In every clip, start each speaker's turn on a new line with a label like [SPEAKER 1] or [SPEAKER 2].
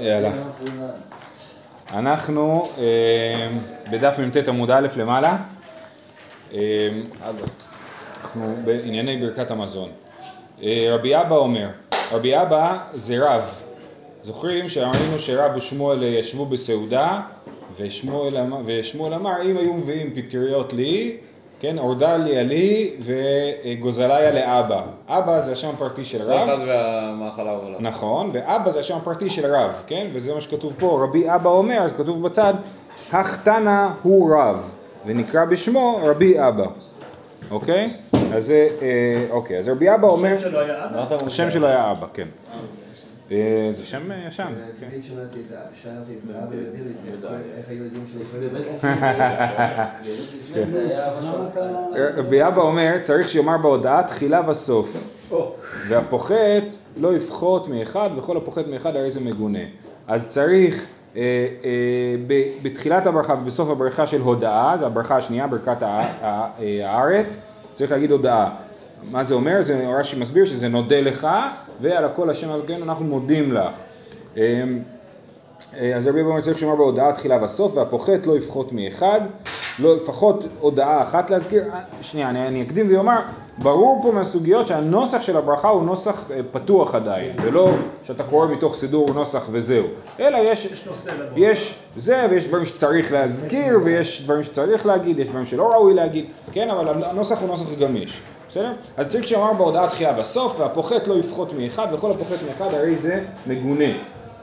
[SPEAKER 1] יאללה. אנחנו אה, בדף מ"ט עמוד א' למעלה, אה, אנחנו בענייני ברכת המזון. אה, רבי אבא אומר, רבי אבא זה רב, זוכרים שראינו שרב ושמואל ישבו בסעודה ושמואל, אמר- ושמואל אמר אם היו מביאים פטריות לי, כן, אורדליה לי וגוזליה לאבא. אבא זה השם הפרטי של
[SPEAKER 2] כל
[SPEAKER 1] רב.
[SPEAKER 2] אחד והמאכל העולה.
[SPEAKER 1] נכון, ואבא זה השם הפרטי של רב, כן? וזה מה שכתוב פה, רבי אבא אומר, אז כתוב בצד, החתנה הוא רב, ונקרא בשמו רבי אבא, אוקיי? אז זה, אה, אוקיי, אז רבי אבא אומר,
[SPEAKER 2] מה אתה אומר?
[SPEAKER 1] השם שלו היה אבא, כן. אה, זה שם אה, ישן, כן.
[SPEAKER 3] תמיד שאלתי את אבא, שאלתי את אבא ובילי, איך הילדים שלי
[SPEAKER 1] אומר, צריך שיאמר בהודעה תחילה וסוף. והפוחת לא יפחות מאחד, וכל הפוחת מאחד הרי זה מגונה. אז צריך אה, אה, ב- בתחילת הברכה ובסוף הברכה של הודעה, זו הברכה השנייה, ברכת הא- הא- אה, הארץ, צריך להגיד הודעה. מה זה אומר? זה רש"י מסביר שזה נודה לך, ועל הכל השם אלוקינו אנחנו מודים לך. אה, אה, אז רבי אברהם צריך שאומר בהודעה תחילה וסוף, והפוחת לא יפחות מאחד, לא לפחות הודעה אחת להזכיר. אה, שנייה, אני, אני אקדים ואומר, ברור פה מהסוגיות שהנוסח של הברכה הוא נוסח אה, פתוח עדיין, זה לא שאתה קורא מתוך סידור נוסח וזהו, אלא יש, יש זה ויש דברים שצריך להזכיר ויש דברים שצריך להגיד, יש דברים שלא ראוי להגיד, כן, אבל הנוסח הוא נוסח גמיש. בסדר? אז צריך שאמר בהודעה תחילה בסוף, והפוחת לא יפחות מאחד, וכל הפוחת מאחד הרי זה מגונה.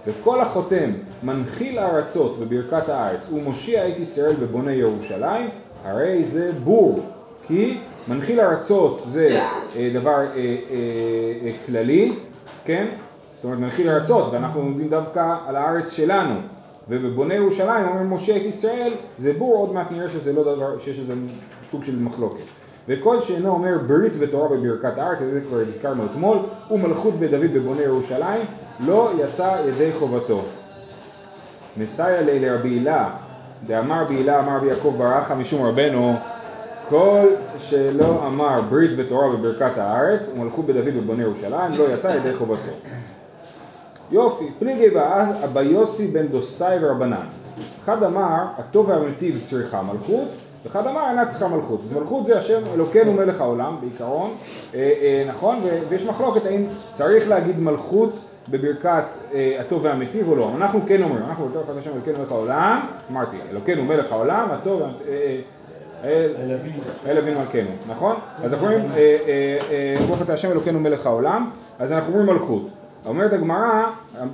[SPEAKER 1] וכל החותם מנחיל ארצות בברכת הארץ ומושיע את ישראל בבוני ירושלים, הרי זה בור. כי מנחיל ארצות זה אה, דבר אה, אה, כללי, כן? זאת אומרת מנחיל ארצות, ואנחנו עומדים דווקא על הארץ שלנו. ובבוני ירושלים אומר משה את ישראל, זה בור, עוד מעט נראה שזה לא דבר, שיש איזה סוג של מחלוקת. וכל שאינו אומר ברית ותורה בברכת הארץ, את זה כבר הזכרנו אתמול, ומלכות בדוד בבוני ירושלים, לא יצא ידי חובתו. מסייע לי לרבי הילה, דאמר רבי הילה אמר רבי יעקב ברכה משום רבנו, כל שלא אמר ברית ותורה בברכת הארץ, ומלכות בדוד בבוני ירושלים, לא יצא ידי חובתו. יופי, פליגי יוסי בן דוסאי ורבנן. אחד אמר, הטוב והמיטיב צריכה מלכות, ואחד אמר, אינה צריכה מלכות. אז מלכות זה השם אלוקינו מלך העולם, בעיקרון, אה, אה, נכון? ויש מחלוקת האם צריך להגיד מלכות בברכת אה, הטוב והמיטיב או לא. אנחנו כן אומרים, אנחנו בתור אחד השם אלוקינו מלך העולם, אמרתי, אלוקינו מלך העולם, הטוב, אה, אה, אה, אל אבינו מלכנו, נכון? אז אנחנו אומרים, ברוך אתה השם אלוקינו מלך העולם, אז אנחנו אומרים מלכות. אומרת הגמרא,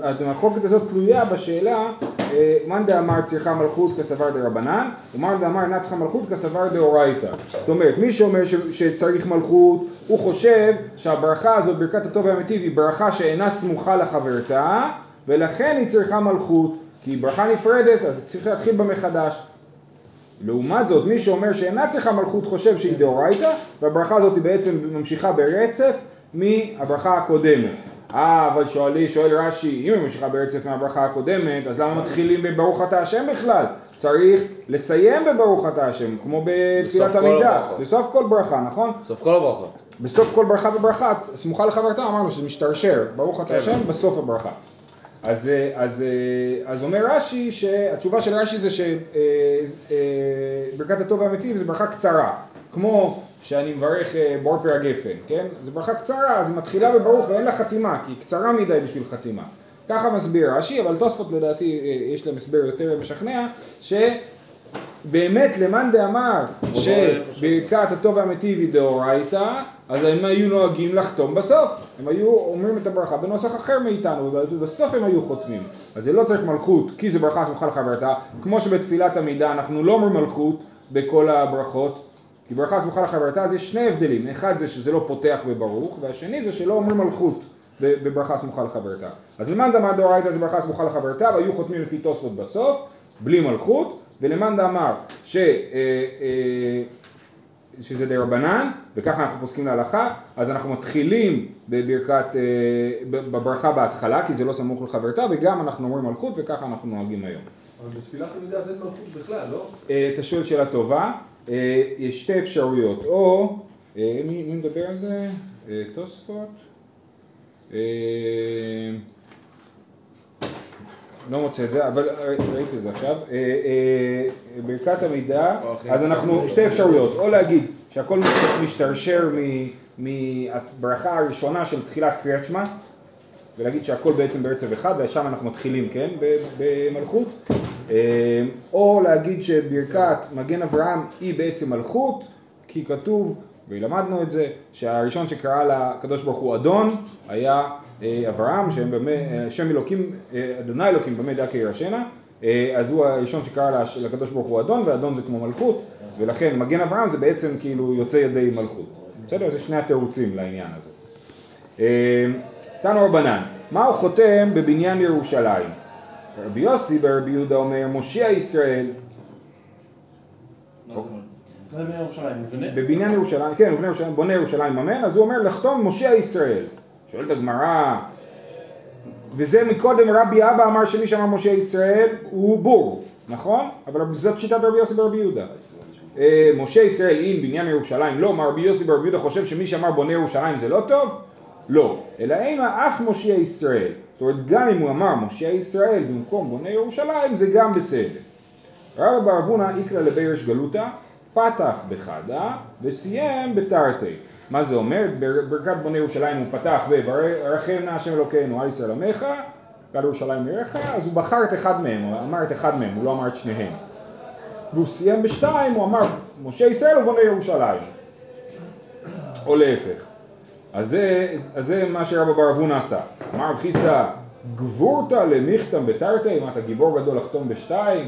[SPEAKER 1] המחלוקת הזאת תלויה בשאלה אה, מאן דאמר צריכה מלכות כסבר דרבנן, ומאן דאמר אינה צריכה מלכות כסבר דאורייתא. זאת אומרת, מי שאומר שצריך מלכות, הוא חושב שהברכה הזאת, ברכת הטוב והמיטיב, היא ברכה שאינה סמוכה לחברתה, ולכן היא צריכה מלכות, כי היא ברכה נפרדת, אז צריך להתחיל בה מחדש. לעומת זאת, מי שאומר שאינה צריכה מלכות חושב שהיא דאורייתא, והברכה הזאת היא בעצם ממשיכה ברצף מהברכה הקודמת. אה, אבל שואלי, שואל רש"י, אם היא ממשיכה ברצף מהברכה הקודמת, אז למה מתחילים בברוך אתה השם בכלל? צריך לסיים בברוך אתה השם, כמו בתפילת
[SPEAKER 2] בסוף
[SPEAKER 1] עמידה. בסוף כל ברכה, נכון?
[SPEAKER 2] סוף כל הברכות.
[SPEAKER 1] בסוף כל ברכה וברכה, סמוכה לחברתה, אמרנו שזה משתרשר, ברוך אתה
[SPEAKER 2] כן.
[SPEAKER 1] השם, בסוף הברכה. אז, אה, אז, אה, אז אומר רש"י, שהתשובה של רש"י זה שברכת הטוב והמיטיב זה ברכה קצרה, כמו שאני מברך אה, בור פרי הגפן, כן? זו ברכה קצרה, אז היא מתחילה בברוך ואין לה חתימה, כי היא קצרה מדי בשביל חתימה. ככה מסביר רש"י, אבל תוספות לדעתי אה, יש להם הסבר יותר משכנע, ש... באמת למאן דאמר שברכת הטוב והמיטיב היא דאורייתא, אז הם היו נוהגים לחתום בסוף. הם היו אומרים את הברכה בנוסח אחר מאיתנו, ובסוף הם היו חותמים. אז זה לא צריך מלכות, כי זה ברכה סמוכה לחברתה. כמו שבתפילת עמידה אנחנו לא אומרים מלכות בכל הברכות, כי ברכה סמוכה לחברתה אז יש שני הבדלים. אחד זה שזה לא פותח בברוך, והשני זה שלא אומרים מלכות. בברכה סמוכה לחברתה. אז למאן דאמר דאורייתא זה ברכה סמוכה לחברתה, והיו חותמים לפי תוספות בסוף, בלי מלכות, ולמאן דאמר ש... אה, אה, שזה די רבנן, וככה אנחנו פוסקים להלכה, אז אנחנו מתחילים בברכת, אה, בברכה בהתחלה, כי זה לא סמוך לחברתה, וגם אנחנו אומרים מלכות, וככה אנחנו נוהגים היום.
[SPEAKER 4] אבל בתפילת עמידה אין מלכות בכלל, לא?
[SPEAKER 1] אתה שואל שאלה טובה, יש שתי אפשרויות, או, אה, מי, מי מדבר על זה? אה, תוספות? אה, לא מוצא את זה, אבל אה, ראיתי את זה עכשיו. אה, אה, ברכת המידע, אז אנחנו, שתי אפשרויות, או להגיד שהכל מש- משתרשר מ- מהברכה הראשונה של תחילת קריאת שמע, ולהגיד שהכל בעצם ברצף אחד, ושם אנחנו מתחילים, כן, במלכות, אה, או להגיד שברכת מגן אברהם היא בעצם מלכות, כי כתוב, ולמדנו את זה, שהראשון שקרא לקדוש ברוך הוא אדון, היה אה, אברהם, שהם במה, אה, שם אלוקים, אה, אדוני אלוקים במה דקה ירשנה, אז הוא הראשון שקרא לקדוש ברוך הוא אדון, ואדון זה כמו מלכות, ולכן מגן אברהם זה בעצם כאילו יוצא ידי מלכות. בסדר? זה שני התירוצים לעניין הזה. אה, תנו רבנן, מה הוא חותם בבניין ירושלים? רבי יוסי ברבי יהודה אומר, מושיע ישראל? בבניין ירושלים, כן, בבניין ירושלים, בונה ירושלים אמן, אז הוא אומר לחתום מושיע ישראל. שואלת הגמרא, וזה מקודם רבי אבא אמר שמי שאמר מושיע ישראל הוא בור, נכון? אבל זאת שיטת רבי יוסי ברבי יהודה. אה, משה ישראל אם בניין ירושלים, לא, מה רבי יוסי ברבי יהודה חושב שמי שאמר בונה ירושלים זה לא טוב? לא, אלא אימה אף מושיע ישראל. זאת אומרת, גם אם הוא אמר מושיע ישראל במקום בונה ירושלים, זה גם בסדר. רבא בר אבונה איקרא לבירש גלותא, פתח בחדה וסיים בתרתי. מה זה אומר? בר- ברכת בונה ירושלים הוא פתח וברכם נא השם אלוקינו על ישראל עמך, ועל ירושלים עירך, אז הוא בחר את אחד מהם, הוא אמר את אחד מהם, הוא לא אמר את שניהם. והוא סיים בשתיים, הוא אמר משה ישראל ובונה ירושלים. או להפך. אז זה, אז זה מה שרבא בר אבונה עשה. אמר רב חיסדא, גבורתא למיכתם בתרתי, מה אתה גיבור גדול לחתום בשתיים?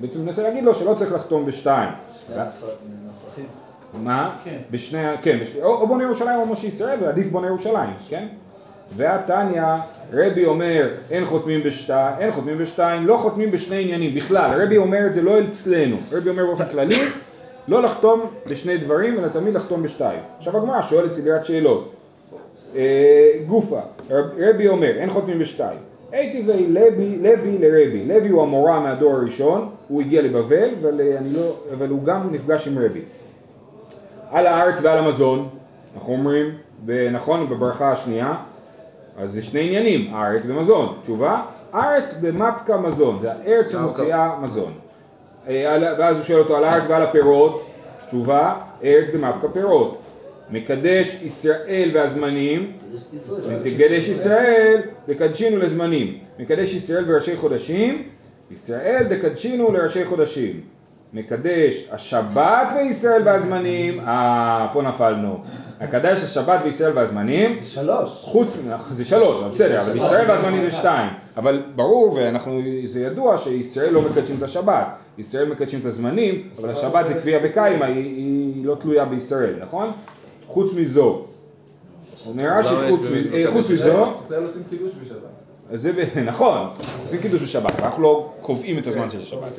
[SPEAKER 1] בעצם מנסה להגיד לו שלא צריך לחתום בשתיים. מה?
[SPEAKER 5] כן.
[SPEAKER 1] בשני, כן, בש... או, או בונה ירושלים או משה ישראל, ועדיף בונה ירושלים, כן? והתניא, רבי אומר, אין חותמים בשתיים, אין חותמים בשתיים, לא חותמים בשני עניינים בכלל, רבי אומר את זה לא אצלנו, רבי אומר באופן כללי, לא לחתום בשני דברים, אלא תמיד לחתום בשתיים. עכשיו הגמרא שואלת סדרת שאלות. אה, גופה, רב, רבי אומר, אין חותמים בשתיים. הייתי לוי, לוי לרבי, לוי הוא המורה מהדור הראשון, הוא הגיע לבבל, אבל, אה, לא, אבל הוא גם נפגש עם רבי. על הארץ ועל המזון, אנחנו אומרים, ונכון, בברכה השנייה, אז זה שני עניינים, ארץ ומזון. תשובה, ארץ במפקה מזון, זה הארץ שמוציאה מזון. אה, ואז הוא שואל אותו על הארץ ועל הפירות, תשובה, ארץ דמפקה פירות. מקדש ישראל והזמנים. מקדש ישראל דקדשינו לזמנים. מקדש ישראל וראשי חודשים, ישראל דקדשינו לראשי חודשים. מקדש השבת וישראל והזמנים, אה, פה נפלנו. מקדש השבת וישראל והזמנים,
[SPEAKER 3] שלוש.
[SPEAKER 1] חוץ, זה שלוש, בסדר, אבל ישראל והזמנים זה שתיים. אבל ברור, ואנחנו, זה ידוע שישראל לא מקדשים את השבת. ישראל מקדשים את הזמנים, אבל השבת זה קביעה וקיימה, היא לא תלויה בישראל, נכון? חוץ מזו. אומר רש"י חוץ, מזו,
[SPEAKER 4] ישראל עושים קידוש בשבת.
[SPEAKER 1] אז זה נכון, עושים קידוש בשבת, אנחנו לא קובעים את הזמן של השבת.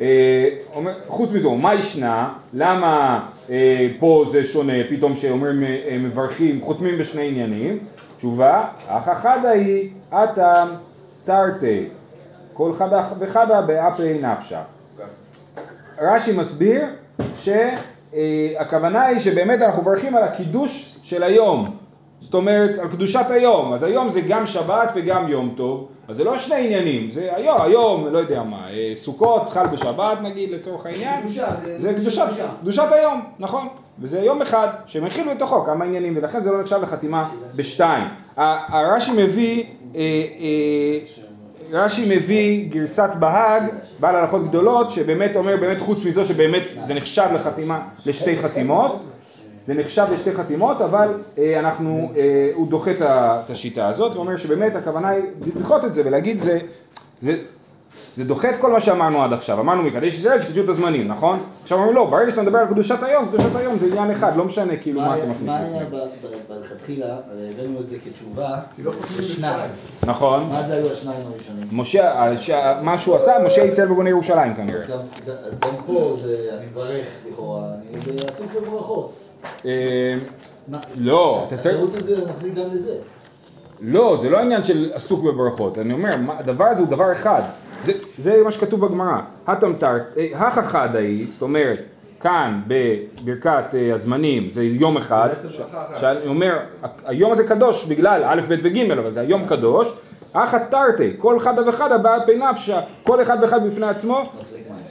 [SPEAKER 1] אה, חוץ מזו, מה ישנה? למה אה, פה זה שונה, פתאום שאומרים אה, מברכים, חותמים בשני עניינים? תשובה, אך אחדה היא אטם תרתי, כל חדה וחדה באפי נפשה. רש"י מסביר שהכוונה היא שבאמת אנחנו מברכים על הקידוש של היום. זאת אומרת, על קדושת היום. אז היום זה גם שבת וגם יום טוב. אז זה לא שני עניינים, זה היום, היום, לא יודע מה, אה, סוכות חל בשבת נגיד לצורך העניין.
[SPEAKER 3] קדושה, זה-
[SPEAKER 1] זה קדושת,
[SPEAKER 3] קדושה.
[SPEAKER 1] קדושת היום, נכון. וזה יום אחד שמכיל בתוכו כמה עניינים, ולכן זה לא נחשב לחתימה בשתיים. הרש"י מביא, אה, אה, רש"י מביא גרסת בהאג, בעל הלכות גדולות, שבאמת אומר, באמת חוץ מזו שבאמת זה נחשב לחתימה, לשתי חתימות, זה נחשב לשתי חתימות, אבל אה, אנחנו, אה, הוא דוחה את השיטה הזאת, ואומר שבאמת הכוונה היא לדחות את זה ולהגיד זה, זה, זה דוחה את כל מה שאמרנו עד עכשיו, אמרנו מקדש ישראל שקידשו את הזמנים, נכון? עכשיו אומרים לא, ברגע שאתה מדבר על קדושת היום, קדושת היום זה עניין אחד, לא משנה כאילו מה אתה מכניס
[SPEAKER 6] מה היה
[SPEAKER 1] בפנים.
[SPEAKER 6] ב- ב- מלכתחילה, הרי הבאנו את זה כתשובה,
[SPEAKER 4] כי לא
[SPEAKER 6] שניים.
[SPEAKER 1] נכון?
[SPEAKER 6] מה זה היו השניים הראשונים?
[SPEAKER 1] משה, מה שהוא עשה, משה ישראל ובונה ירושלים כנראה.
[SPEAKER 6] אז גם- פה זה, אני מברך לכאורה, אני עסוק בברכות. מה-
[SPEAKER 1] לא, אתה צריך...
[SPEAKER 6] התירוץ הזה מחזיק גם לזה.
[SPEAKER 1] לא, זה לא עניין של עסוק בברכות, אני אומר, הדבר הזה הוא דבר אחד, זה, זה מה שכתוב בגמרא, התמתרת, הכא חדא היא, זאת אומרת, כאן בברכת אה, הזמנים זה יום אחד. שאני אומר, היום הזה קדוש בגלל א', ב' וג', אבל זה היום קדוש, אחא תרתי, כל חדה וחדה בעד פי נפשה, כל אחד ואחד בפני עצמו,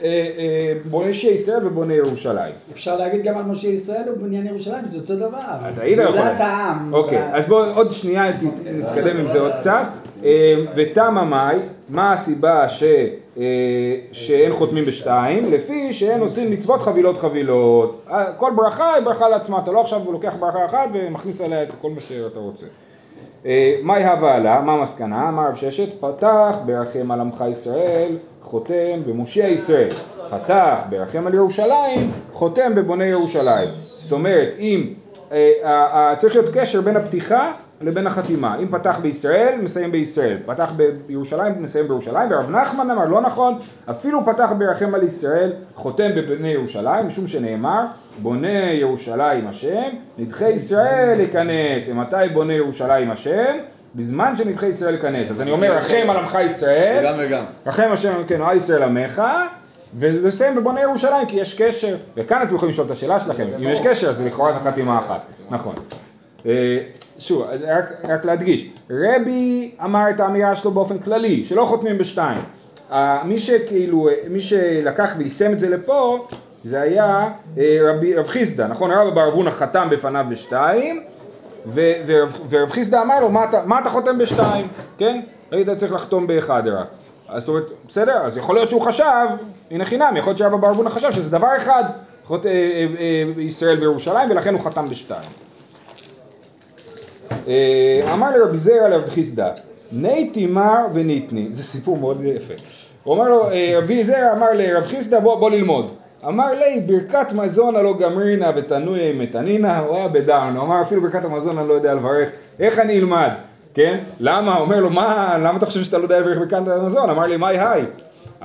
[SPEAKER 1] אה, אה, בונה שיעי ישראל ובונה ירושלים.
[SPEAKER 7] אפשר להגיד גם על משה ישראל ובניין ירושלים, זה אותו דבר.
[SPEAKER 1] אתה היית יכול.
[SPEAKER 7] גדולת העם.
[SPEAKER 1] אוקיי, אז בואו עוד שנייה נתקדם עם זה עוד קצת. אה, ותמה מאי, מה הסיבה ש, אה, שאין חותמים בשתיים? לפי שאין עושים מצוות חבילות חבילות. אה, כל ברכה היא ברכה לעצמה, אתה לא עכשיו לוקח ברכה אחת ומכניס עליה את כל מה שאתה רוצה. אה, מאי הווה לה, מה המסקנה? אמר רב ששת, פתח ברחם על עמך ישראל, חותם במושיע ישראל. פתח ברחם על ירושלים, חותם בבוני ירושלים. זאת אומרת, אם צריך להיות קשר בין הפתיחה לבין החתימה. אם פתח בישראל, מסיים בישראל. פתח בירושלים, מסיים בירושלים. ורב נחמן אמר, לא נכון, אפילו פתח ברחם על ישראל, חותם בבני ירושלים, משום שנאמר, בונה ירושלים השם, נדחי ישראל להיכנס. ומתי בונה ירושלים השם? בזמן שנדחי ישראל להיכנס. אז אני אומר, רחם על עמך ישראל.
[SPEAKER 2] גם וגם.
[SPEAKER 1] רחם השם כן, ישראל עמך, ולסיים בבונה ירושלים, כי יש קשר, וכאן אתם יכולים לשאול את השאלה שלכם, אם יש קשר אז לכאורה זו חתימה אחת, נכון. שוב, אז רק, רק להדגיש, רבי אמר את האמירה שלו באופן כללי, שלא חותמים בשתיים. מי שכאילו, מי שלקח ויישם את זה לפה, זה היה אה, רבי, רב חיסדא, נכון? רבא בר אבונה חתם בפניו בשתיים, ו- ורב, ורב חיסדא אמר לו, מה אתה, מה אתה חותם בשתיים, כן? היית צריך לחתום באחד רק. אז זאת אומרת, בסדר, אז יכול להיות שהוא חשב, הנה חינם, יכול להיות שרבא בר אבונה חשב שזה דבר אחד, חוט, אה, אה, אה, ישראל וירושלים, ולכן הוא חתם בשתיים. אה, אמר לרבי זרע לרב חיסדא, ניתי מר וניתני, זה סיפור מאוד יפה. הוא אמר לו, אה, רבי זרע אמר לרב חיסדא בוא, בוא ללמוד. אמר לי ברכת מזון הלא גמרינה ותנוי מתנינה, הוא היה בדאון, הוא אמר אפילו ברכת המזון אני לא יודע לברך, איך אני אלמד, כן? למה? אומר לו, מה, למה אתה חושב שאתה לא יודע לברך ברכת המזון? אמר לי, מהי היי?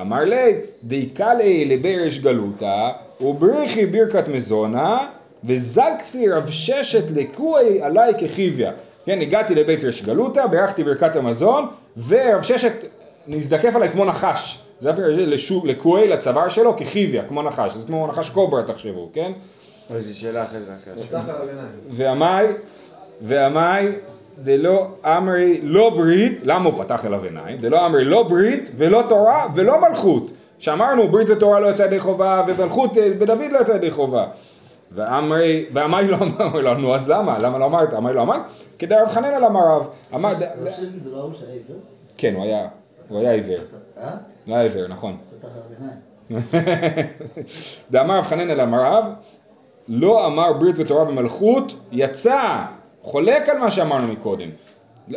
[SPEAKER 1] אמר לי, דיקלי לברש גלותא, ובריחי ברכת מזונה, וזגפי רב ששת לקוי עליי כחיביה. כן, הגעתי לבית רש גלותא, בירכתי ברכת המזון, ורב ששת נזדקף עליי כמו נחש. זה לקוי לצוואר שלו כחיביה, כמו נחש. זה כמו נחש קוברה תחשבו, כן?
[SPEAKER 2] יש לי שאלה אחרי זה.
[SPEAKER 1] ועמי, ועמי, דלא אמרי לא ברית, למה הוא פתח אליו עיניים? דלא אמרי לא ברית ולא תורה ולא מלכות. שאמרנו ברית ותורה לא יצא ידי חובה ומלכות אה, בדוד לא יצא ידי חובה. ואמרי, ועמי לא אמר לו, נו אז למה? למה לא אמרת? אמר לא אמר? כדי רב חנן על אמר רב. אמר? כן, הוא היה, הוא היה עיוור.
[SPEAKER 6] אה?
[SPEAKER 1] הוא היה עיוור, נכון. דאמר רב חנן אל אמריו, לא אמר ברית ותורה ומלכות, יצא, חולק על מה שאמרנו מקודם.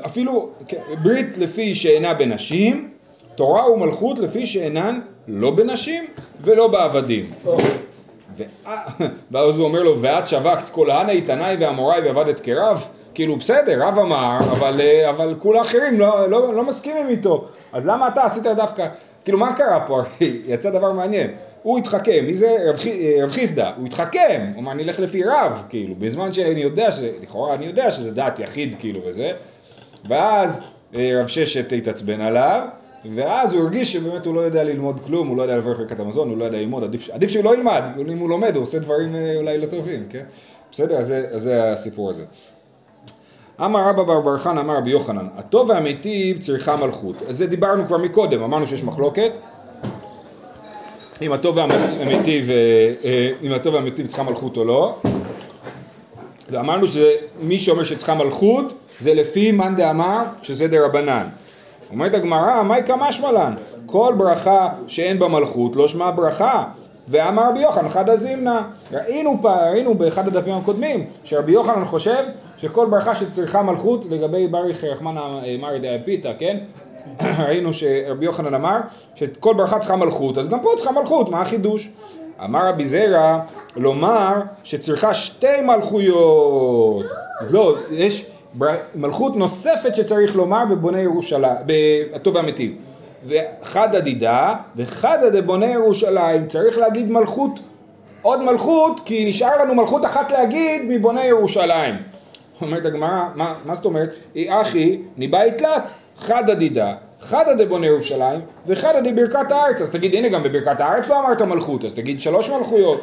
[SPEAKER 1] אפילו כן, ברית לפי שאינה בנשים, תורה ומלכות לפי שאינן לא בנשים ולא בעבדים. ואז הוא אומר לו, ואת שווקת כל הנה איתנאי ואמוראי ועבדת כרב? כאילו בסדר, רב אמר, אבל, אה, אבל כול האחרים לא, לא, לא מסכימים איתו. אז למה אתה עשית דווקא, כאילו מה קרה פה? יצא דבר מעניין. הוא התחכם, מי זה? רב, אה, רב חיסדא, הוא התחכם, הוא אמר אני אלך לפי רב, כאילו, בזמן שאני יודע, שזה, לכאורה אני יודע שזה דעת יחיד, כאילו, וזה. ואז אה, רב ששת התעצבן עליו, ואז הוא הרגיש שבאמת הוא לא יודע ללמוד כלום, הוא לא יודע לברך ברכת המזון, הוא לא יודע ללמוד, עדיף, עדיף שהוא לא ילמד, אם הוא לומד הוא עושה דברים אה, אולי לא טובים, כן? בסדר, אז זה, זה הסיפור הזה. אמר רבא בר בר חנא אמר רבי יוחנן, הטוב והמיטיב צריכה מלכות. אז זה דיברנו כבר מקודם, אמרנו שיש מחלוקת. אם הטוב והמיטיב, אה, אה, אם הטוב והמיטיב צריכה מלכות או לא. ואמרנו שמי שאומר שצריכה מלכות זה לפי מאן דאמר שזה דרבנן. אומרת הגמרא, מהי כמשמע לן? כל ברכה שאין בה מלכות לא שמע ברכה. ואמר רבי יוחנן חדא זימנה. ראינו, פ- ראינו באחד הדפים הקודמים שרבי יוחנן חושב שכל ברכה שצריכה מלכות לגבי בריך רחמנא מרי דאי פיתא, כן? ראינו שרבי יוחנן אמר שכל ברכה צריכה מלכות, אז גם פה צריכה מלכות, מה החידוש? אמר רבי זרע, לומר שצריכה שתי מלכויות. אז לא, יש מלכות נוספת שצריך לומר בבוני ירושלים, בטוב והמיטיב. וחד הדידה וחד דבוני ירושלים, צריך להגיד מלכות, עוד מלכות, כי נשאר לנו מלכות אחת להגיד מבוני ירושלים. אומרת הגמרא, מה, מה זאת אומרת? אי אחי ניבאי תלת, חד הדידה, חדא דבוני ירושלים וחדא דברכת הארץ. אז תגיד, הנה גם בברכת הארץ לא אמרת מלכות, אז תגיד שלוש מלכויות.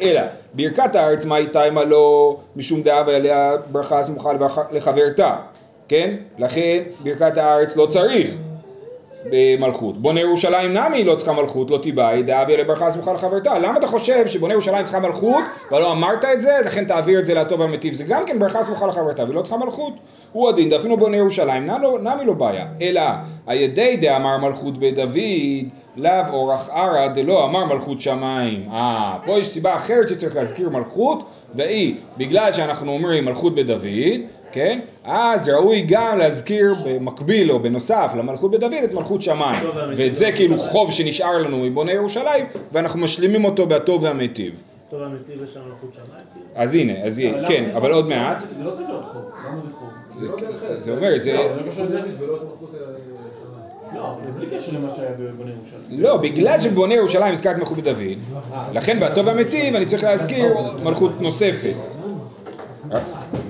[SPEAKER 1] אלא, ברכת הארץ מה איתה אם הלא משום דעה ועליה ברכה סמוכה לחברתה, כן? לכן ברכת הארץ לא צריך במלכות. בונה ירושלים נמי לא צריכה מלכות, לא תיבאי, דאביה לברכה סמוכה לחברתה. למה אתה חושב שבונה ירושלים צריכה מלכות, ולא אמרת את זה, לכן תעביר את זה לטוב והמיטיב. זה גם כן ברכה סמוכה לחברתה, והיא לא צריכה מלכות. הוא הדין, דאפינו בונה ירושלים, נמי לא- לא בעיה. אלא, הידי דאמר מלכות בדוד, לאו אורח ערא דלא אמר מלכות שמיים. אה, פה יש סיבה אחרת שצריך להזכיר מלכות, והיא, בגלל שאנחנו אומרים מלכות בדוד, כן? אז ראוי גם להזכיר במקביל או בנוסף למלכות בדוד את מלכות שמיים. ואת זה כאילו חוב שנשאר לנו מבוני ירושלים, ואנחנו משלימים אותו בטוב והמיטיב.
[SPEAKER 8] טוב יש לנו מלכות שמיים? כאילו?
[SPEAKER 1] אז הנה, אז יהיה, כן, אבל עוד מעט.
[SPEAKER 4] זה לא צריך להיות חוב, למה זה חוב? זה לא ארץ.
[SPEAKER 1] זה אומר, זה...
[SPEAKER 4] לא, את אה,
[SPEAKER 5] ירושלים.
[SPEAKER 1] לא, בגלל שבבוני ירושלים הזכרת מלכות בדוד, לכן בטוב והמיטיב אני צריך להזכיר מלכות נוספת.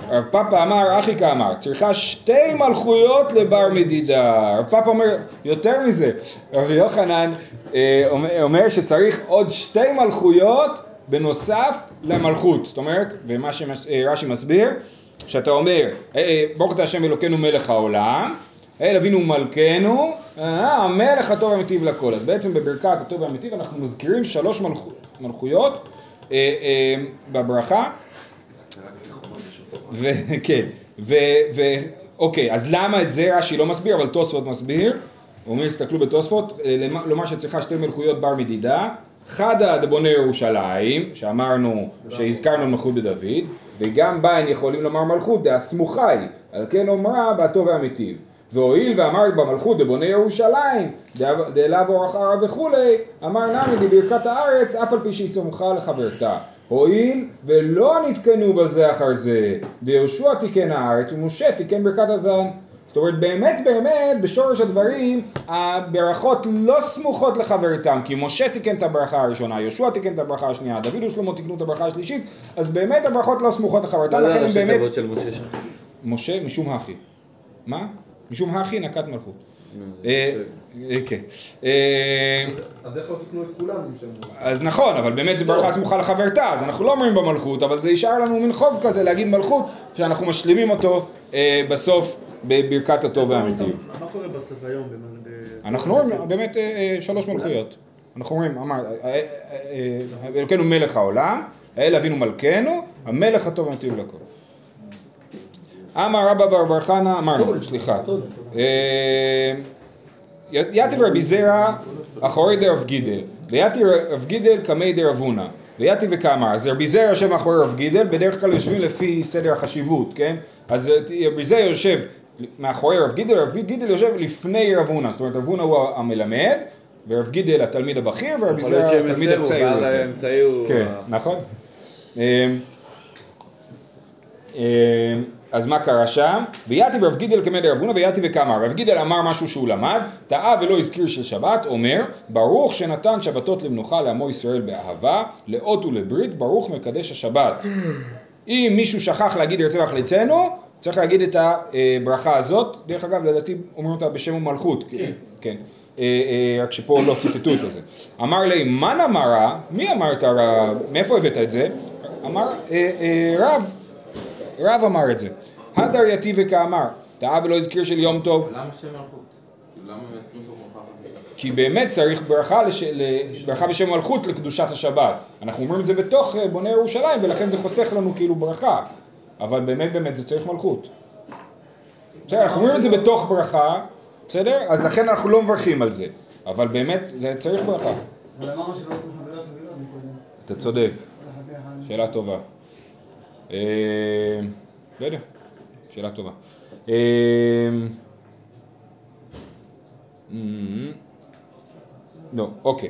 [SPEAKER 1] הרב פאפה אמר, אחיקה אמר, צריכה שתי מלכויות לבר מדידה. הרב פאפה אומר, יותר מזה, רבי יוחנן אה, אומר- שצריך עוד שתי מלכויות בנוסף למלכות. זאת אומרת, ומה שרש"י מסביר, שאתה אומר, אה, אה, ברוך אתה השם אלוקינו מלך העולם, אל אבינו מלכנו, אה, המלך הטוב והמיטיב לכל. אז בעצם בברכת הטוב והמיטיב אנחנו מזכירים שלוש מלכו, מלכויות אה, אה, בברכה. וכן, ואוקיי, אז למה את זה רש"י לא מסביר, אבל תוספות מסביר. הוא אומר, הסתכלו בתוספות, אה, לומר שצריכה שתי מלכויות בר מדידה. חדא דבונה ירושלים, שאמרנו שהזכרנו מלכות בדוד, וגם בהן יכולים לומר מלכות דהסמוכה היא, על כן אומרה בהטוב והמיטיב. והואיל ואמרת במלכות דבונה ירושלים, דאליו אורח ערב וכולי, אמר נמי דברכת הארץ, אף על פי שהיא סמוכה לחברתה. הואיל ולא נתקנו בזה אחר זה, דיהושע תיקן הארץ ומשה תיקן ברכת הזן. זאת אומרת באמת באמת בשורש הדברים הברכות לא סמוכות לחברתם כי משה תיקן את הברכה הראשונה, יהושע תיקן את הברכה השנייה, דוד ושלמה תיקנו את הברכה השלישית אז באמת הברכות לא סמוכות לחברתם לכן הם באמת...
[SPEAKER 2] של משה שם.
[SPEAKER 1] משה משום הכי. מה? משום הכי נקט מלכות. אה, אה, כן. אה,
[SPEAKER 4] אז איך לא תקנו את כולם אם שמעו?
[SPEAKER 1] אז נכון, אבל באמת זה ברכה סמוכה לחברתה, אז אנחנו לא אומרים במלכות, אבל זה יישאר לנו מין חוב כזה להגיד מלכות, שאנחנו משלימים אותו בסוף בברכת הטוב והמיטיב.
[SPEAKER 8] מה קורה בסוף היום?
[SPEAKER 1] אנחנו אומרים באמת שלוש מלכויות. אנחנו אומרים, אמר, אלוקינו מלך העולם, האל אבינו מלכנו, המלך הטוב והמיטיב לכל. אמר רבא בר בר חנא, אמרנו, סליחה. אה, יתיב רבי זרע אחורי דרב גידל, ויתיב רב גידל קמי דרב הונא, ויתיב וכאמר, אז רבי זרע יושב מאחורי רב גידל, בדרך כלל יושבים לפי סדר החשיבות, כן? אז רבי זרע יושב מאחורי רב גידל, רב גידל יושב לפני רב הונא, זאת אומרת רב הונא הוא המלמד, ורב גידל התלמיד הבכיר, ורבי
[SPEAKER 2] יכול להיות
[SPEAKER 1] זרע
[SPEAKER 2] שהם
[SPEAKER 1] התלמיד הצעיר
[SPEAKER 2] ואז
[SPEAKER 1] יותר.
[SPEAKER 2] האמצעי הוא...
[SPEAKER 1] כן, נכון. אז מה קרה שם? ויתיב רב גידל כמד רב הונא ויתיב וכמה. רב גידל אמר משהו שהוא למד, טעה ולא הזכיר של שבת, אומר, ברוך שנתן שבתות למנוחה לעמו ישראל באהבה, לאות ולברית, ברוך מקדש השבת. אם מישהו שכח להגיד ירצה ויחלצנו, צריך להגיד את הברכה הזאת, דרך אגב לדעתי אומרים אותה בשם ומלכות, כן, כן. אה, אה, רק שפה לא ציטטו את זה. אמר לי, מן אמרה, מי אמר את הרב, מאיפה הבאת את זה? אמר, אה, רב, רב אמר את זה. הדר יתיב וכאמר, טעה ולא הזכיר של יום טוב,
[SPEAKER 9] למה שם מלכות? למה מייצרים פה ברכה?
[SPEAKER 1] כי באמת צריך ברכה, לש... ל- ברכה בשם מלכות לקדושת השבת. אנחנו אומרים את זה בתוך אה, בוני ירושלים ולכן זה חוסך לנו כאילו ברכה. אבל באמת באמת זה צריך מלכות. בסדר, אנחנו אומרים את זה בתוך ברכה, בסדר? אז לכן אנחנו לא מברכים על זה. אבל באמת זה צריך ברכה.
[SPEAKER 7] אבל אמרנו שלא עושים חבילות חבילות מקודם.
[SPEAKER 1] אתה צודק. שאלה טובה. אה, לא יודע, שאלה טובה. אה, לא, אוקיי.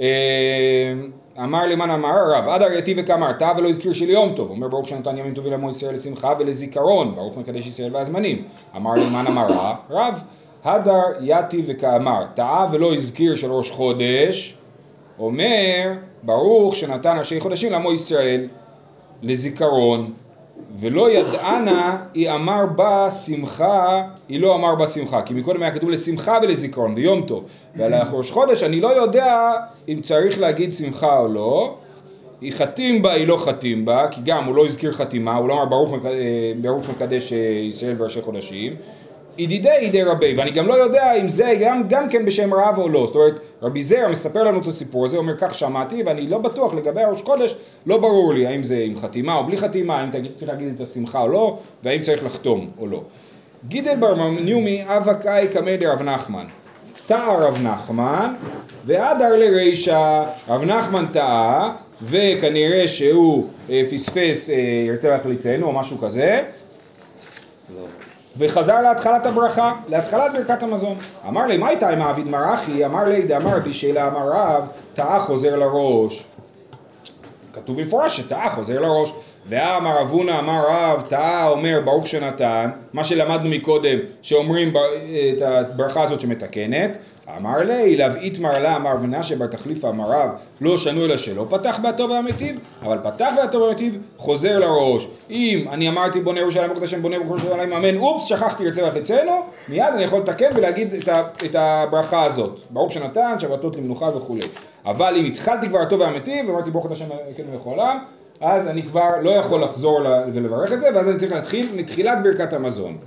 [SPEAKER 1] אה, אמר למען אמר הרב, אדר יתיב וכאמר, טעה ולא הזכיר של יום טוב. אומר ברוך שנתן ימים טובים לעמו ישראל לשמחה ולזיכרון, ברוך מקדש ישראל והזמנים. אמר למען אמר רב, הדר יתיב וכאמר, טעה ולא הזכיר של ראש חודש, אומר ברוך שנתן ראשי חודשים לעמו ישראל לזיכרון ולא ידענה היא אמר בה שמחה היא לא אמר בה שמחה כי מקודם היה כתוב לשמחה ולזיכרון ביום טוב. ועל ראש חודש אני לא יודע אם צריך להגיד שמחה או לא. היא חתים בה היא לא חתים בה כי גם הוא לא הזכיר חתימה הוא לא אמר ברוך, אה, מקדש אה, ישראל וראשי חודשים ידידי דרבי, ואני גם לא יודע אם זה גם, גם כן בשם רב או לא. זאת אומרת, רבי זר מספר לנו את הסיפור הזה, אומר כך שמעתי, ואני לא בטוח לגבי הראש חודש, לא ברור לי האם זה עם חתימה או בלי חתימה, האם צריך להגיד את השמחה או לא, והאם צריך לחתום או לא. גידל בר ניומי אבא קאי קמא דרב נחמן. טעה רב נחמן, והדר לרישא, רב נחמן טעה, וכנראה שהוא אה, פספס, אה, ירצה להחליצנו או משהו כזה, וחזר להתחלת הברכה, להתחלת ברכת המזון. אמר לי, מה הייתה עם מעביד מרחי? אמר לי, דאמר בשאלה אמר רב, טעה חוזר לראש. כתוב במפורש שטעה חוזר לראש. ואמר אבונה אמר רב, טעה אומר ברוך שנתן, מה שלמדנו מקודם, שאומרים ב- את הברכה הזאת שמתקנת, אמר לי, להבעית מרלה אמר ונשה בר תחליפה אמר רב, לא שנו אלא שלא פתח בהטוב והמיטיב, אבל פתח בהטוב והמיטיב, חוזר לראש. אם אני אמרתי בונה ירושלים ברוך השם בונה ברוך ירושלים אמן, אופס, שכחתי ירצה וחצנו, מיד אני יכול לתקן ולהגיד את, ה, את הברכה הזאת. ברוך שנתן, שבתות למנוחה וכולי. אבל אם התחלתי כבר הטוב והמיטיב, ואמרתי ברוך השם אלוהינו לכל העולם, אז אני כבר לא יכול לחזור ולברך את זה, ואז אני צריך להתחיל מתחילת ברכת המזון.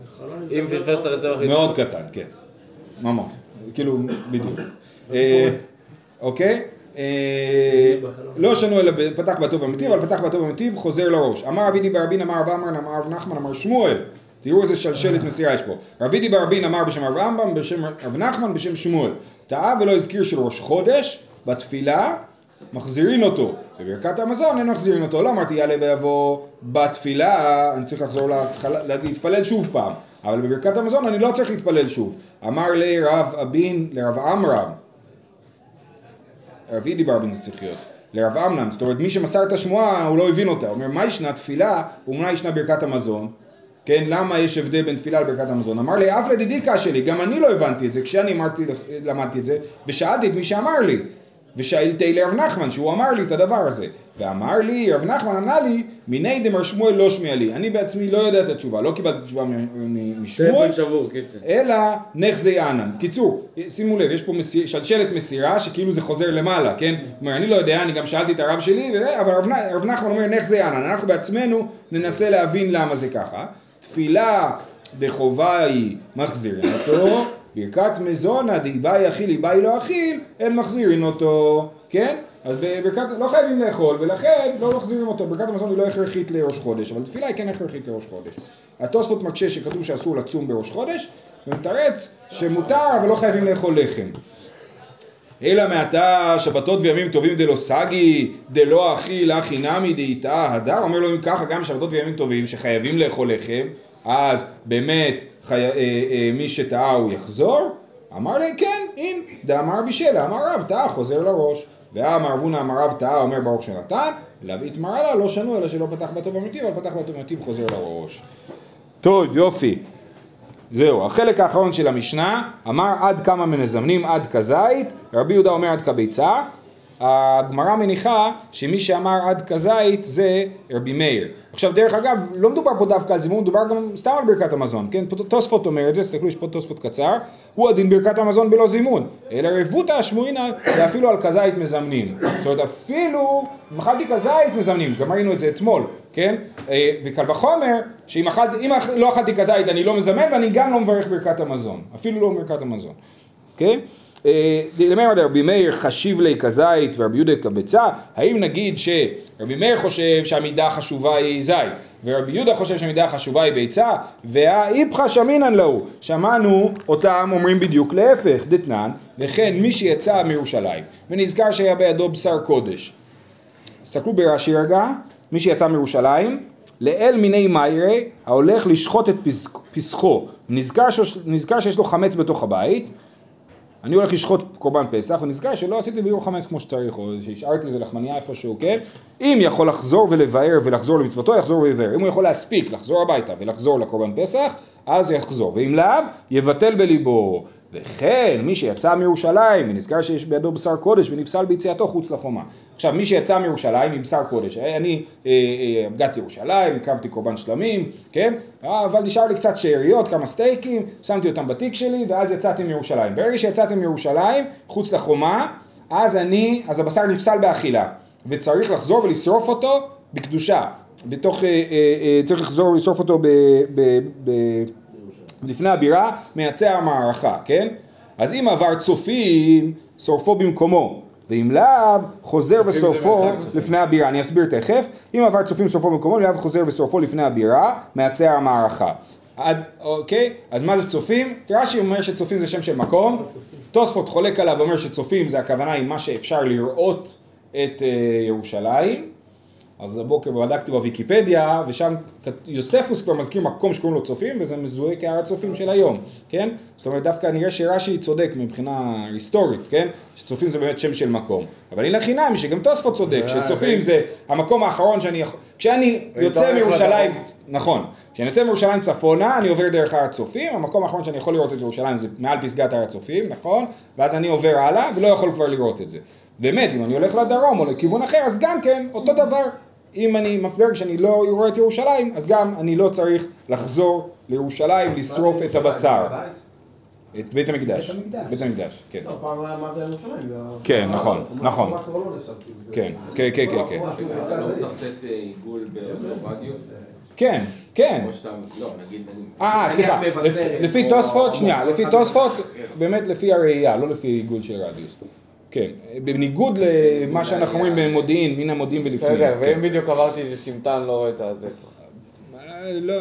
[SPEAKER 2] אם פספסת את זה.
[SPEAKER 1] מאוד קטן, כן. ממש. כאילו, בדיוק. אה, אוקיי? אה, לא שנו אלא פתח בטוב המטיב, אבל פתח בטוב המטיב חוזר לראש. אמר אבידי ברבין אמר רב אמר אמר רב נחמן אמר שמואל. תראו איזה שלשלת מסירה יש פה. רבידי ברבין אמר בשם רב אמבם, בשם רב נחמן, בשם שמואל. טעה ולא הזכיר של ראש חודש, בתפילה, מחזירין אותו. בברכת המזון אין מחזירין אותו. לא אמרתי יעלה ויבוא בתפילה, אני צריך לחזור להתחלה, להתפלל שוב פעם. אבל בברכת המזון אני לא צריך להתפלל שוב. אמר לי רב אבין לרב עמרם, רב אידי ברבין זה צריך להיות, לרב אמנם, זאת אומרת מי שמסר את השמועה הוא לא הבין אותה, הוא אומר מה ישנה תפילה ומה ישנה ברכת המזון, כן, למה יש הבדל בין תפילה לברכת המזון? אמר לי, אף לדידיקה שלי, גם אני לא הבנתי את זה כשאני אמרתי, למדתי את זה, ושאלתי את מי שאמר לי, ושאלתי לרב נחמן, שהוא אמר לי את הדבר הזה, ואמר לי, רב נחמן ענה לי, מיני דמר שמואל לא שמיע לי, אני בעצמי לא יודע את התשובה, לא קיבלתי תשובה משמואל. אלא נחזי אנן. קיצור, שימו לב, יש פה מסיר, שלשלת מסירה שכאילו זה חוזר למעלה, כן? זאת אומרת, אני לא יודע, אני גם שאלתי את הרב שלי, אבל רב, נחמן אומר נחזי אנן. אנחנו בעצמנו ננסה להבין למה זה ככה. תפילה דחובה היא מחזירין אותו, ברכת מזונה דאיבאי אכיל איבאי לא אכיל, אין מחזירין אותו, כן? אז בברכת, לא חייבים לאכול, ולכן לא מחזירים אותו. ברכת המזון היא לא הכרחית לראש חודש, אבל תפילה היא כן הכרחית לראש חודש. התוספות מקשה שכתוב שאסור לצום בראש חודש, ומתרץ שמותר אבל לא חייבים לאכול לחם. אלא מעתה שבתות וימים טובים דלא סגי, דלא אכיל אחי נמי דאיתה הדר, אומר לו אם ככה גם שבתות וימים טובים שחייבים לאכול לחם, אז באמת חי... אה, אה, מי שטעה הוא יחזור? אמר לי כן, אם דאמר בישלה, אמר רב טעה חוזר לראש. ואמר אבונה אמר רב טעה אומר ברוך שנתן, להביא מרלה לא שנו אלא שלא פתח בטוב אמיתי, אבל פתח בטוב אמיתי וחוזר לראש. טוב יופי. זהו, החלק האחרון של המשנה אמר עד כמה מנזמנים עד כזית, רבי יהודה אומר עד כביצה, הגמרא מניחה שמי שאמר עד כזית זה רבי מאיר. עכשיו דרך אגב, לא מדובר פה דווקא על זימון, מדובר גם סתם על ברכת המזון, כן? תוספות אומר את זה, תסתכלו, יש פה תוספות קצר, הוא הדין ברכת המזון בלא זימון, אלא רבותא השמועינא ואפילו על כזית מזמנים. זאת אומרת אפילו, אכלתי כזית מזמנים, גם ראינו את זה אתמול, כן? אה, וקל וחומר, שאם אכלתי, לא אכלתי כזית אני לא מזמן ואני גם לא מברך ברכת המזון, אפילו לא ברכת המזון, כן? למר רבי מאיר חשיב לי כזית ורבי יהודה כביצה, האם נגיד שרבי מאיר חושב שהמידה החשובה היא זית ורבי יהודה חושב שהמידה החשובה היא ביצה והאיפכא שמינן להו שמענו אותם אומרים בדיוק להפך דתנן וכן מי שיצא מירושלים ונזכר שהיה בידו בשר קודש. תסתכלו ברש"י רגע, מי שיצא מירושלים, לאל מיני מיירי, ההולך לשחוט את פסחו, נזכר שיש לו חמץ בתוך הבית, אני הולך לשחוט קורבן פסח, ונזכר שלא עשיתי ביור חמץ כמו שצריך, או שהשארתי איזה לחמניה איפשהו, כן? אם יכול לחזור ולבאר ולחזור למצוותו, יחזור ויבאר. אם הוא יכול להספיק לחזור הביתה ולחזור לקורבן פסח, אז יחזור. ואם לאו, יבטל בליבו. וכן, מי שיצא מירושלים, ונזכר שיש בידו בשר קודש ונפסל ביציאתו חוץ לחומה. עכשיו, מי שיצא מירושלים עם בשר קודש, אני אה, אה, הגעתי לירושלים, הקרבתי קורבן שלמים, כן? אה, אבל נשאר לי קצת שאריות, כמה סטייקים, שמתי אותם בתיק שלי, ואז יצאתי מירושלים. ברגע שיצאתי מירושלים, חוץ לחומה, אז אני, אז הבשר נפסל באכילה, וצריך לחזור ולשרוף אותו בקדושה. בתוך, אה, אה, אה, צריך לחזור ולשרוף אותו ב... ב, ב לפני הבירה מייצר המערכה, כן? אז אם עבר צופים, שורפו במקומו, ואם לאו, חוזר ושורפו לפני הבירה. אני אסביר תכף. אם עבר צופים שורפו במקומו, לאו חוזר ושורפו לפני הבירה, מייצר המערכה. עד, אוקיי? אז מה זה צופים? רש"י אומר שצופים זה שם של מקום. תוספות חולק עליו ואומר שצופים זה הכוונה עם מה שאפשר לראות את אה, ירושלים. אז הבוקר בדקתי בוויקיפדיה, ושם יוספוס כבר מזכיר מקום שקוראים לו צופים, וזה מזוהה כהר הצופים של היום, כן? זאת אומרת, דווקא נראה שרש"י צודק מבחינה היסטורית, כן? שצופים זה באמת שם של מקום. אבל הנה חינם, שגם תוספות צודק, שצופים זה המקום האחרון שאני יכול... כשאני יוצא
[SPEAKER 2] הולך
[SPEAKER 1] מירושלים. נכון, כשאני יוצא מירושלים צפונה, אני עובר דרך הר הצופים, המקום האחרון שאני יכול לראות את ירושלים זה מעל פסגת הר הצופים, נכון? ואז אני עובר הלאה, ולא יכול כבר לראות את זה. באמת, אם אני הולך לדרום או לכיוון אחר, אז גם כן, אותו דבר. אם אני מפברג שאני לא רואה את ירושלים, אז גם אני לא צריך לחזור לירושלים לשרוף את הבשר. את בית המקדש.
[SPEAKER 7] בית המקדש.
[SPEAKER 1] כן.
[SPEAKER 5] לא, פעם היה אמרת ירושלים.
[SPEAKER 1] כן, נכון, נכון.
[SPEAKER 4] לא
[SPEAKER 1] כן, כן, כן, כן, כן.
[SPEAKER 9] אתה לא
[SPEAKER 4] מרכז העיר.
[SPEAKER 9] מצרטט אה, עיגול ברדיוס?
[SPEAKER 1] כן, כן.
[SPEAKER 9] שאתה, לא, נגיד.
[SPEAKER 1] אה, סליחה, לפי תוספות, שנייה, לפי תוספות,
[SPEAKER 9] כן.
[SPEAKER 1] באמת לפי הראייה, לא לפי עיגול של רדיוס. כן, בניגוד למה שאנחנו אומרים במודיעין, מן המודיעין ולפנים.
[SPEAKER 2] בסדר,
[SPEAKER 1] כן.
[SPEAKER 2] ואם בדיוק עברתי איזה סמטה, אני לא רואה את זה.
[SPEAKER 1] לא,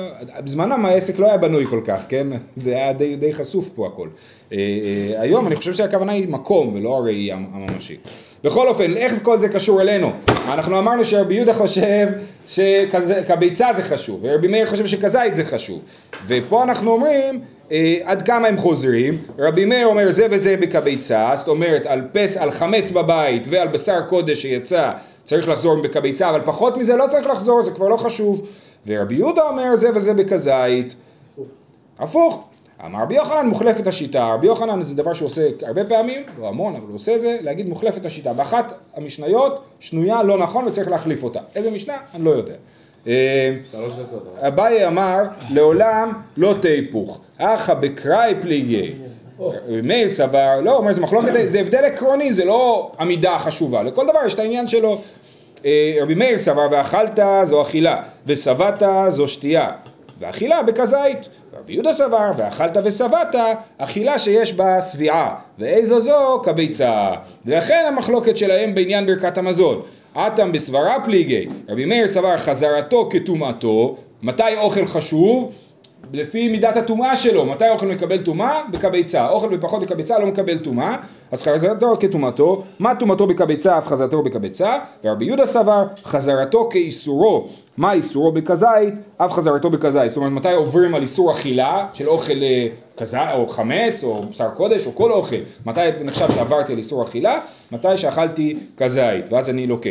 [SPEAKER 1] בזמנם העסק לא היה בנוי כל כך, כן? זה היה די, די חשוף פה הכל. אה, אה, היום אני חושב שהכוונה היא מקום ולא הראייה הממשית. בכל אופן, איך כל זה קשור אלינו? אנחנו אמרנו שרבי יהודה חושב שכביצה זה חשוב, ורבי מאיר חושב שכזית זה חשוב. ופה אנחנו אומרים, אה, עד כמה הם חוזרים, רבי מאיר אומר זה וזה בכביצה, זאת אומרת על, פס, על חמץ בבית ועל בשר קודש שיצא צריך לחזור בכביצה, אבל פחות מזה לא צריך לחזור, זה כבר לא חשוב. ורבי יהודה אומר זה וזה בכזית. הפוך. אמר רבי יוחנן מוחלפת השיטה, רבי יוחנן זה דבר שהוא עושה הרבה פעמים, לא המון, אבל הוא עושה את זה, להגיד מוחלפת השיטה. באחת המשניות שנויה לא נכון וצריך להחליף אותה. איזה משנה? אני לא יודע. אה,
[SPEAKER 2] דקות.
[SPEAKER 1] אביי אמר לעולם לא תהפוך, אחא בקראי פליגי. מאיר סבר, לא, אומר זה מחלוקת, זה הבדל עקרוני, זה לא עמידה חשובה, לכל דבר יש את העניין שלו. אה, רבי מאיר סבר ואכלת זו אכילה, ושבעת זו שתייה, ואכילה בכזית. רבי יהודה סבר ואכלת ושבעת, אכילה שיש בה שביעה, ואיזו זו כביצה. ולכן המחלוקת שלהם בעניין ברכת המזון. אטם בסברה פליגי, רבי מאיר סבר חזרתו כטומאתו, מתי אוכל חשוב? לפי מידת הטומאה שלו, מתי אוכל מקבל טומאה? בכביצה, אוכל בפחות בכביצה לא מקבל טומאה, אז חזרתו כטומאתו, מה טומאתו בכביצה אף חזרתו בכביצה, ורבי יהודה סבר חזרתו כאיסורו, מה איסורו בכזית, אף חזרתו בכזית, זאת אומרת מתי עוברים על איסור אכילה של אוכל אה, כזית או חמץ או בשר קודש או כל אוכל, מתי נחשב שעברתי על איסור אכילה, מתי שאכלתי כזית, ואז אני לוקה.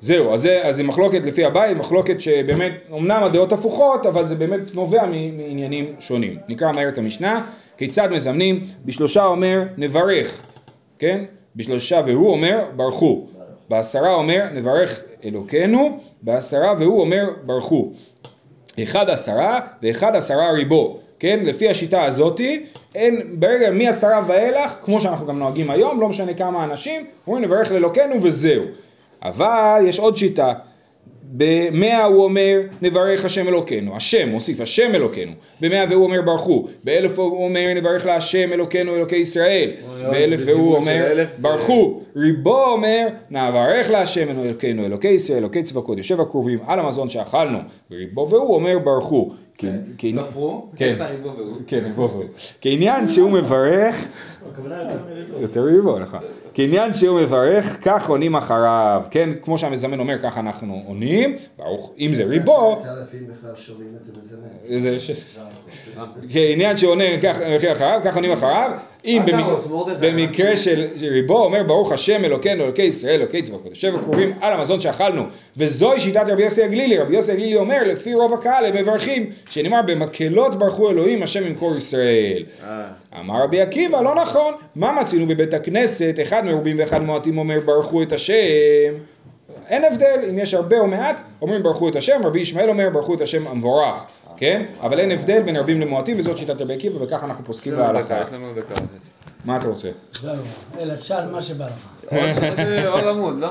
[SPEAKER 1] זהו, אז זה, אז זה מחלוקת לפי הבית, מחלוקת שבאמת, אמנם הדעות הפוכות, אבל זה באמת נובע מעניינים שונים. נקרא מהר את המשנה, כיצד מזמנים? בשלושה אומר נברך, כן? בשלושה והוא אומר ברכו. בעשרה אומר נברך אלוקינו, בעשרה והוא אומר ברכו. אחד עשרה ואחד עשרה ריבו, כן? לפי השיטה הזאתי, אין, ברגע מעשרה ואילך, כמו שאנחנו גם נוהגים היום, לא משנה כמה אנשים, אומרים נברך לאלוקינו וזהו. אבל יש עוד שיטה, במאה הוא אומר נברך השם אלוקינו, השם, מוסיף השם אלוקינו, במאה והוא אומר ברכו, באלף הוא אומר נברך להשם אלוקינו אלוקי ישראל, באלף והוא אומר ברכו, ריבו אומר נברך להשם אלוקינו אלוקי ישראל אלוקי צבקות יושב הקרובים על המזון שאכלנו, וריבו והוא אומר ברכו,
[SPEAKER 9] ספרו,
[SPEAKER 1] כן.
[SPEAKER 9] יצא ריבו והוא.
[SPEAKER 1] כן, ריבו והוא, כעניין שהוא מברך
[SPEAKER 5] הכוונה יותר מריבו.
[SPEAKER 1] נכון. כעניין שהוא מברך, כך עונים אחריו. כן, כמו שהמזמן אומר, ככה אנחנו עונים. אם זה ריבו. זה ש... כעניין שעונה כך אחריו, כך עונים אחריו. אם. במקרה של ריבו, אומר ברוך השם אלוקינו אלוקי ישראל אלוקי צבאות יושב הקרובים על המזון שאכלנו וזוהי שיטת רבי יוסי הגלילי רבי יוסי הגלילי אומר לפי רוב הקהל הם מברכים שנאמר במקהלות ברכו אלוהים השם ימכור ישראל. אמר רבי עקיבא לא נכון מה מצינו בבית הכנסת? אחד מרובים ואחד מועטים אומר ברכו את השם. אין הבדל אם יש הרבה או מעט אומרים ברכו את השם. רבי ישמעאל אומר ברכו את השם המבורך. כן? אבל אין הבדל בין רבים למועטים וזאת שיטת רבי עקיבא וככה אנחנו פוסקים בהלכה. מה אתה רוצה?
[SPEAKER 7] זהו, אלא תשאל מה שבא לך.
[SPEAKER 2] עוד עמוד, לא?